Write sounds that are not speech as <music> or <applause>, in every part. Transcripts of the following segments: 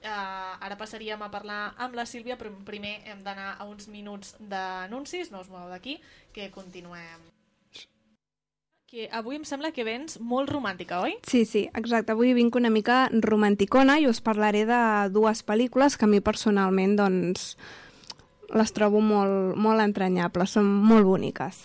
Uh, ara passaríem a parlar amb la Sílvia, però primer hem d'anar a uns minuts d'anuncis, no us moveu d'aquí, que continuem. Que avui em sembla que vens molt romàntica, oi? Sí, sí, exacte. Avui vinc una mica romanticona i us parlaré de dues pel·lícules que a mi personalment doncs, les trobo molt, molt entranyables, són molt boniques.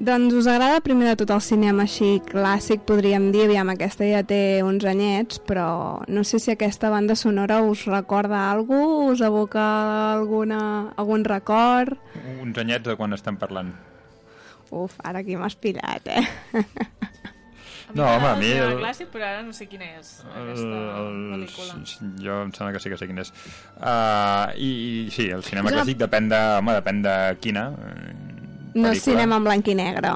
Doncs us agrada primer de tot el cinema així clàssic, podríem dir, aviam, aquesta ja té uns anyets, però no sé si aquesta banda sonora us recorda algú, us evoca alguna, algun record... Uns anyets de quan estem parlant. Uf, ara aquí m'has pillat, eh? No, home, a mi... El... clàssic, però ara no sé quina és aquesta el, pel·lícula. Jo em sembla que sí que sé quina és. Uh, i, I sí, el cinema clàssic depèn de, home, depèn de quina. No és cinema en blanc i negre.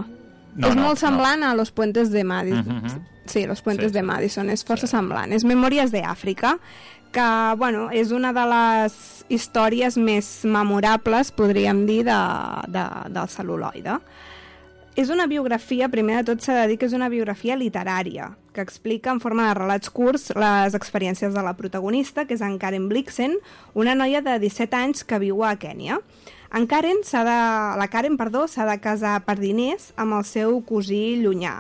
No, és no, molt semblant no. a Los Puentes de Madison. Uh -huh. Sí, Los Puentes sí, de Madison, és força sí. semblant. És Memòries d'Àfrica, que bueno, és una de les històries més memorables, podríem dir, de, de, del cel·luloide. És una biografia, primer de tot s'ha de dir que és una biografia literària, que explica en forma de relats curts les experiències de la protagonista, que és en Karen Blixen, una noia de 17 anys que viu a Kènia. En Karen de, la Karen perdó, s'ha de casar per diners amb el seu cosí llunyà,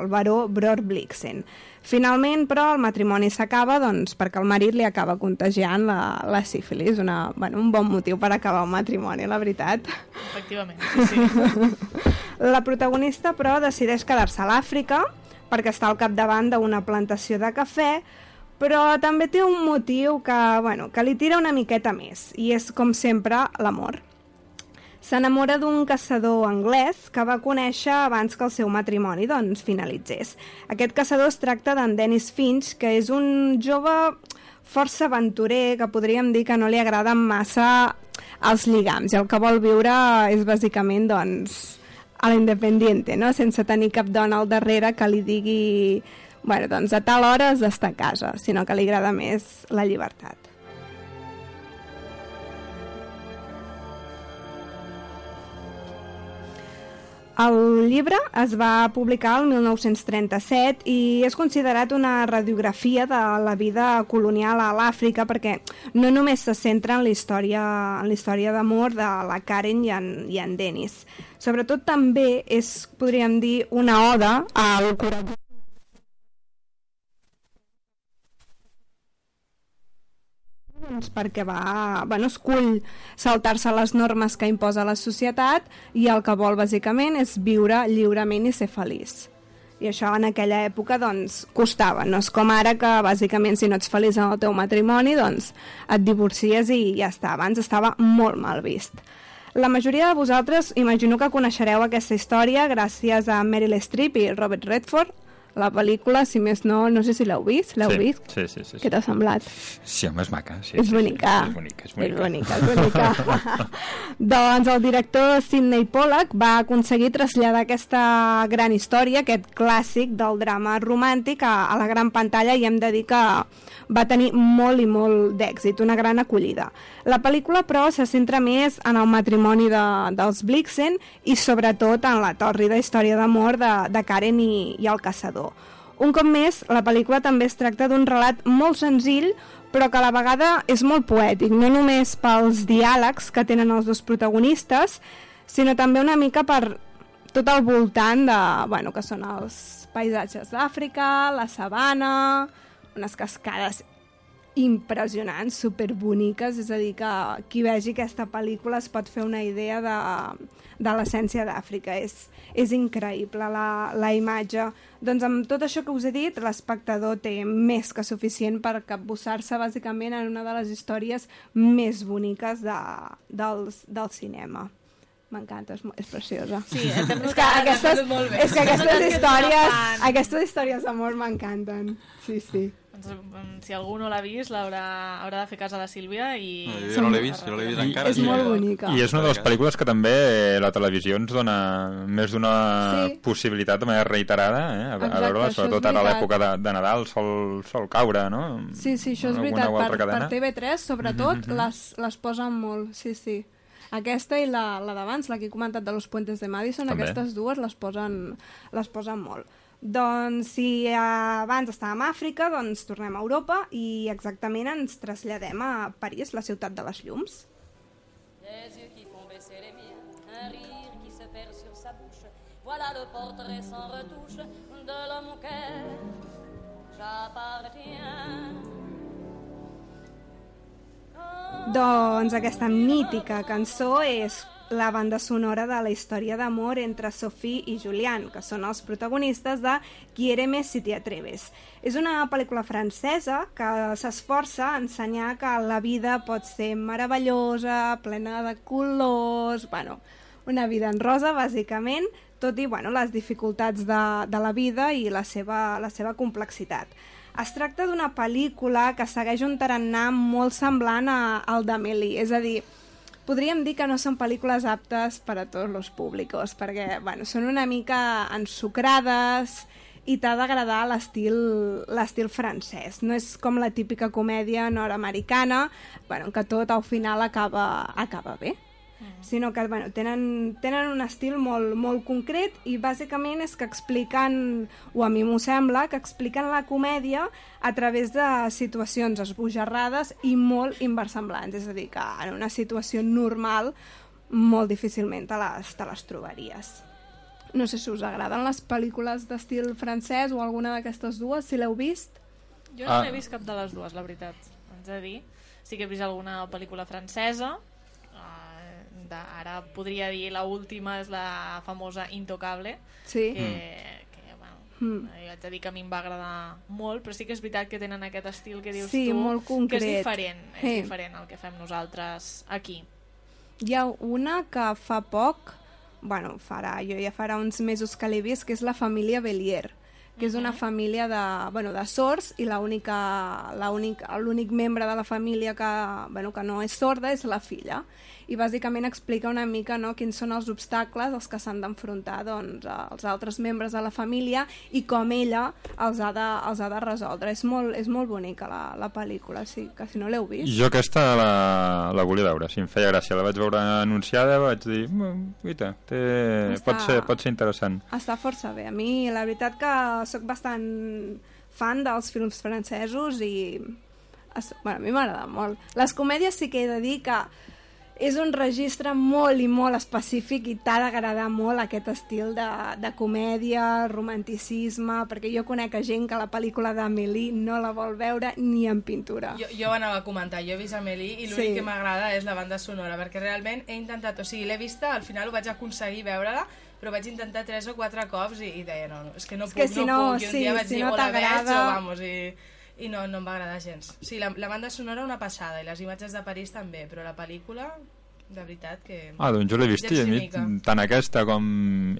el baró Bror Blixen. Finalment, però, el matrimoni s'acaba doncs, perquè el marit li acaba contagiant la, la sífilis. Una, bueno, un bon motiu per acabar un matrimoni, la veritat. Efectivament, sí, sí. <laughs> La protagonista, però, decideix quedar-se a l'Àfrica perquè està al capdavant d'una plantació de cafè, però també té un motiu que, bueno, que li tira una miqueta més, i és, com sempre, l'amor s'enamora d'un caçador anglès que va conèixer abans que el seu matrimoni doncs, finalitzés. Aquest caçador es tracta d'en Dennis Finch, que és un jove força aventurer, que podríem dir que no li agraden massa els lligams, i el que vol viure és bàsicament doncs, a l'independiente, no? sense tenir cap dona al darrere que li digui bueno, doncs a tal hora has d'estar a casa, sinó que li agrada més la llibertat. El llibre es va publicar el 1937 i és considerat una radiografia de la vida colonial a l'Àfrica perquè no només se centra en la història en d'amor de la Karen i en, i en Dennis. Sobretot també és, podríem dir, una oda al coratge doncs perquè va, bueno, escull saltar-se les normes que imposa la societat i el que vol bàsicament és viure lliurement i ser feliç. I això en aquella època doncs costava, no és com ara que bàsicament si no ets feliç en el teu matrimoni doncs et divorcies i ja està, abans estava molt mal vist. La majoria de vosaltres imagino que coneixereu aquesta història gràcies a Meryl Streep i Robert Redford, la pel·lícula, si més no, no sé si l'heu vist, l'heu sí, vist? Sí, sí, sí. Què t'ha semblat? Sí, home, és maca. Sí, és, sí, bonica. Sí, és bonica. És bonica, és bonica. És bonica. <laughs> doncs el director Sidney Pollack va aconseguir traslladar aquesta gran història, aquest clàssic del drama romàntic a, a la gran pantalla i hem de dir que va tenir molt i molt d'èxit, una gran acollida. La pel·lícula, però, se centra més en el matrimoni de, dels Blixen i sobretot en la tòrrida història d'amor de, de Karen i, i el caçador Salvador. Un cop més, la pel·lícula també es tracta d'un relat molt senzill, però que a la vegada és molt poètic, no només pels diàlegs que tenen els dos protagonistes, sinó també una mica per tot el voltant de, bueno, que són els paisatges d'Àfrica, la sabana, unes cascades impressionants, superboniques, és a dir, que qui vegi aquesta pel·lícula es pot fer una idea de, de l'essència d'Àfrica. És, és increïble la, la imatge. Doncs amb tot això que us he dit, l'espectador té més que suficient per capbussar-se bàsicament en una de les històries més boniques de, del, del cinema. M'encanta, és, és preciosa. Sí, és que aquestes, és que aquestes històries, aquestes històries d'amor m'encanten. Sí, sí. Doncs, mm, si algú no l'ha vist, l'haurà haurà de fer cas a la Sílvia i... No, jo no l'he vist, jo no l'he vist I- encara. és sí molt bonica. I és una de les pel·lícules que també eh, la televisió ens dona més d'una Sí. possibilitat de manera reiterada eh, a, a Exacte, veure-la, això és sobretot ara a l'època de, de Nadal sol, sol caure, no? Sí, sí, això és Alguna veritat. Per, per cadena. TV3, sobretot, Mhm, mhm. les, les posen molt, sí, sí. Aquesta i la, la d'abans, la que he comentat de Los Puentes de Madison, També. aquestes dues les posen, les posen molt. Doncs si abans estàvem a Àfrica, doncs tornem a Europa i exactament ens traslladem a París, la ciutat de les llums. Des yeux qui font baisser les miens, un rire qui se perd sur sa bouche. Voilà le portrait sans retouche de l'homme auquel j'appartiens. Doncs aquesta mítica cançó és la banda sonora de la història d'amor entre Sophie i Julian, que són els protagonistes de Quiéreme si te atreves. És una pel·lícula francesa que s'esforça a ensenyar que la vida pot ser meravellosa, plena de colors, bueno, una vida en rosa, bàsicament, tot i bueno, les dificultats de, de la vida i la seva, la seva complexitat. Es tracta d'una pel·lícula que segueix un tarannà molt semblant a, al d'Amélie, és a dir, podríem dir que no són pel·lícules aptes per a tots els públics, perquè bueno, són una mica ensucrades i t'ha d'agradar l'estil francès. No és com la típica comèdia nord-americana, bueno, que tot al final acaba, acaba bé sinó que bueno, tenen, tenen un estil molt, molt concret i bàsicament és que expliquen, o a mi m'ho sembla, que expliquen la comèdia a través de situacions esbojarrades i molt inversemblants, és a dir, que en una situació normal molt difícilment te les, te les trobaries. No sé si us agraden les pel·lícules d'estil francès o alguna d'aquestes dues, si l'heu vist. Jo no Ah. n'he vist cap de les dues, la veritat. Haig de dir. Sí que he vist alguna pel·lícula francesa. De, ara podria dir la última és la famosa Intocable, Sí. que, que bueno, Mm. jo haig de dir que a mi em va agradar molt, però sí que és veritat que tenen aquest estil que dius Sí, tu, molt que concret. és diferent, és Sí. diferent al que fem nosaltres aquí. Hi ha una que fa poc, bueno, farà, jo ja farà uns mesos que l'he vist, que és la família Belier, que és una família de, bueno, de sords i l'únic membre de la família que, bueno, que no és sorda és la filla. I bàsicament explica una mica no, quins són els obstacles als que s'han d'enfrontar doncs, els altres membres de la família i com ella els ha de, els ha de resoldre. És molt, és molt bonica la, la pel·lícula, sí, que si no l'heu vist. Jo aquesta la, la volia veure, si em feia gràcia. La vaig veure anunciada, vaig dir, "Mm, guaita, té... Està- pot, ser, pot ser interessant. Està força bé. A mi, la veritat que sóc bastant fan dels films francesos i... Bueno, a mi m'agrada molt. Les comèdies sí que he de dir que és un registre molt i molt específic i t'ha d'agradar molt aquest estil de, de comèdia, romanticisme, perquè jo conec a gent que la pel·lícula d'Amélie no la vol veure ni en pintura. Jo, jo ho anava a comentar, jo he vist Amélie i l'únic Sí. que m'agrada és la banda sonora, perquè realment he intentat, o sigui, l'he vista, al final ho vaig aconseguir veure-la, però vaig intentar tres o quatre cops i, i deia, no, no, és que no És puc, que si no, puc, i un sí, dia vaig si dir, no o la veig t'agrada- o vamos, i, i no, no em va agradar gens. Sí, la, la banda sonora una passada, i les imatges de París també, però la pel·lícula, de veritat que... Ah, doncs jo l'he vist i a mi, tant aquesta com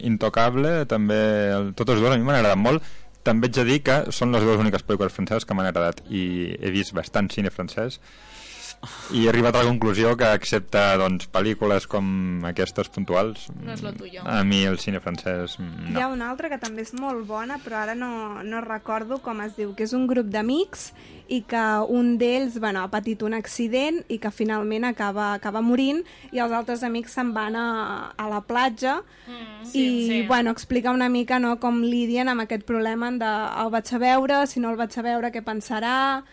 Intocable, també, el- totes dues a mi m'han agradat molt. També ets a dir que són les dues úniques pel·lícules franceses que m'han agradat i he vist bastant cine francès i he arribat a la conclusió que excepte doncs, pel·lícules com aquestes puntuals No és lo tuyo. a mi el cine francès Hi ha no. una altra que també és molt bona, però ara no, no recordo com es diu, que és un grup d'amics i que un d'ells bueno, ha patit un accident i que finalment acaba, acaba morint i els altres amics se'n van a, a la platja Mm, i bueno, explica una mica no, com lidien amb aquest problema de el vaig a veure, si no el vaig a veure què pensarà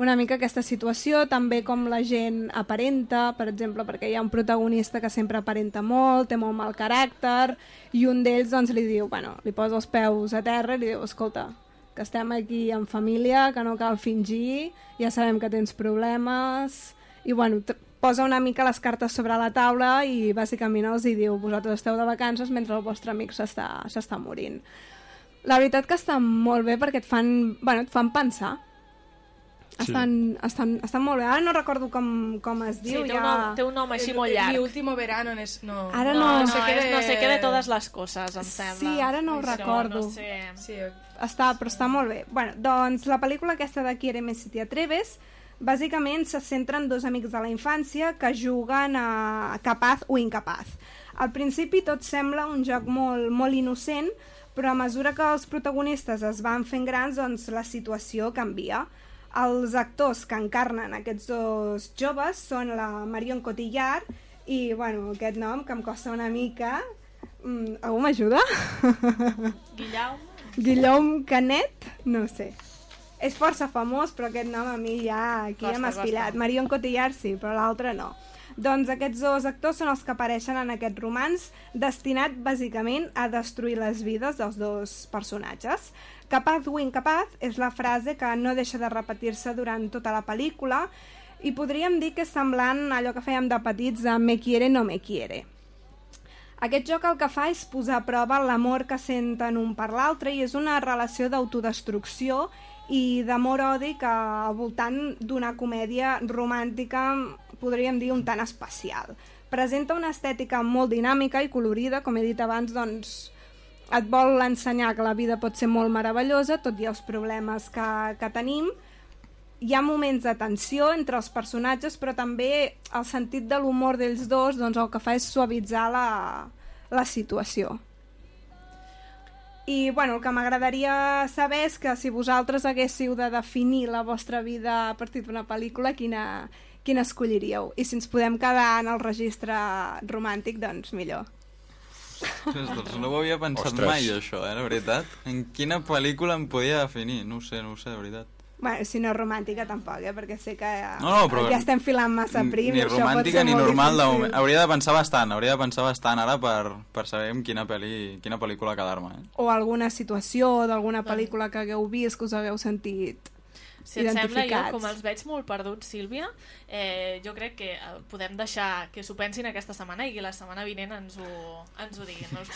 una mica aquesta situació, també com la gent aparenta, per exemple, perquè hi ha un protagonista que sempre aparenta molt, té molt mal caràcter, i un d'ells doncs li diu, bueno, li posa els peus a terra i li diu, escolta, que estem aquí en família, que no cal fingir, ja sabem que tens problemes, i bueno, posa una mica les cartes sobre la taula i bàsicament els hi diu, vosaltres esteu de vacances mentre el vostre amic s'està morint. La veritat que està molt bé perquè et fan, bueno, et fan pensar Estan, estan, estan molt bé. Ara no recordo com, com es Sí, diu. té, ja... un nom, té un nom així molt llarg. Mi último verano no és... No, Ara no, no- no, sé no, què és de- no sé què de totes les coses, em sembla. Sí, ara no ho Això, recordo. No sé. Sí, Està, però està molt bé. Bueno, doncs la pel·lícula aquesta de Quiéreme si te atreves bàsicament se centra en dos amics de la infància que juguen a capaz o incapaz. Al principi tot sembla un joc molt, molt innocent, però a mesura que els protagonistes es van fent grans, doncs la situació canvia. Els actors que encarnen aquests dos joves són la Marion Cotillard i, bueno, aquest nom que em costa una mica... Mm, algú m'ajuda? <laughs> Guillaume, Guillaume Canet, no sé. És força famós, però aquest nom a mi ja aquí Costa, m'ha espilat. costa. Marion Cotillard sí, però l'altre no. Doncs aquests dos actors són els que apareixen en aquest romanç destinat bàsicament a destruir les vides dels dos personatges. Capaz o incapaz és la frase que no deixa de repetir-se durant tota la pel·lícula i podríem dir que és semblant a allò que fèiem de petits de me quiere, no me quiere. Aquest joc el que fa és posar a prova l'amor que senten un per l'altre i és una relació d'autodestrucció i d'amor-odi que al voltant d'una comèdia romàntica podríem dir un tant especial. Presenta una estètica molt dinàmica i colorida, com he dit abans, doncs et vol ensenyar que la vida pot ser molt meravellosa, tot i els problemes que, que tenim. Hi ha moments de tensió entre els personatges, però també el sentit de l'humor d'ells dos doncs, el que fa és suavitzar la, la situació. I bueno, el que m'agradaria saber és que si vosaltres haguéssiu de definir la vostra vida a partir d'una pel·lícula, quina, quina escolliríeu? I si ens podem quedar en el registre romàntic, doncs millor. Ostres, doncs no ho havia pensat Ostres. mai, això, eh, la veritat. En quina pel·lícula em podia definir? No ho sé, no ho sé, de veritat. Bueno, si no romàntica tampoc, eh? perquè sé que No, no, però- ja estem filant massa prim. ni romàntica ni normal de moment. Hauria de pensar bastant, hauria de pensar bastant ara per, per saber en quina, pel·li, quina pel·lícula quedar-me. Eh? O alguna situació d'alguna pel·lícula que hagueu vist que us hagueu sentit si et sembla, jo, com els veig molt perduts, Sílvia, eh, jo crec que eh, podem deixar que s'ho pensin aquesta setmana i que la setmana vinent ens ho, ens ho diguin. No us